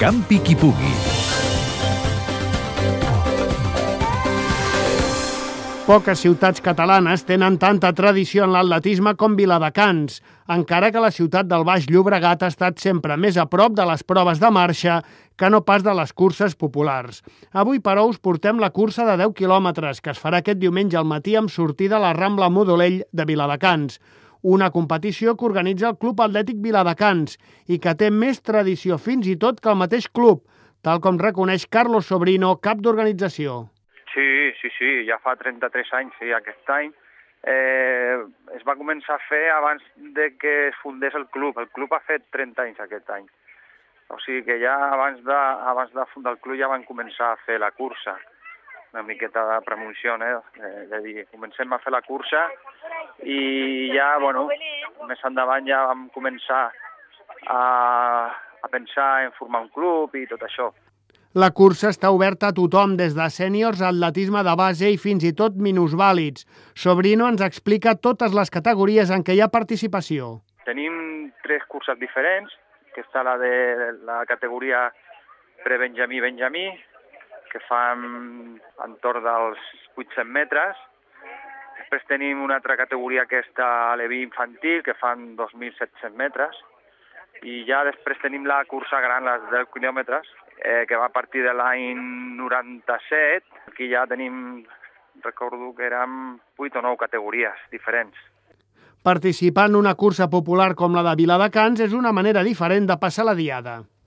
Campi qui pugui. Poques ciutats catalanes tenen tanta tradició en l'atletisme com Viladecans, encara que la ciutat del Baix Llobregat ha estat sempre més a prop de les proves de marxa que no pas de les curses populars. Avui, però, us portem la cursa de 10 quilòmetres, que es farà aquest diumenge al matí amb sortida a la Rambla Modolell de Viladecans una competició que organitza el Club Atlètic Viladecans i que té més tradició fins i tot que el mateix club, tal com reconeix Carlos Sobrino, cap d'organització. Sí, sí, sí, ja fa 33 anys, sí, aquest any. Eh, es va començar a fer abans de que es fundés el club. El club ha fet 30 anys aquest any. O sigui que ja abans de, abans de fundar el club ja van començar a fer la cursa. Una miqueta de premonició, eh? eh de dir, comencem a fer la cursa i ja, bueno, més endavant ja vam començar a, a pensar en formar un club i tot això. La cursa està oberta a tothom, des de sèniors, atletisme de base i fins i tot minusvàlids. Sobrino ens explica totes les categories en què hi ha participació. Tenim tres curses diferents, que està la de la categoria pre-Benjamí-Benjamí, que fan entorn dels 800 metres. Després tenim una altra categoria que està a l'Evi infantil, que fan 2.700 metres. I ja després tenim la cursa gran, les 10 quilòmetres, eh, que va a partir de l'any 97. Aquí ja tenim, recordo que érem 8 o 9 categories diferents. Participar en una cursa popular com la de Viladecans és una manera diferent de passar la diada.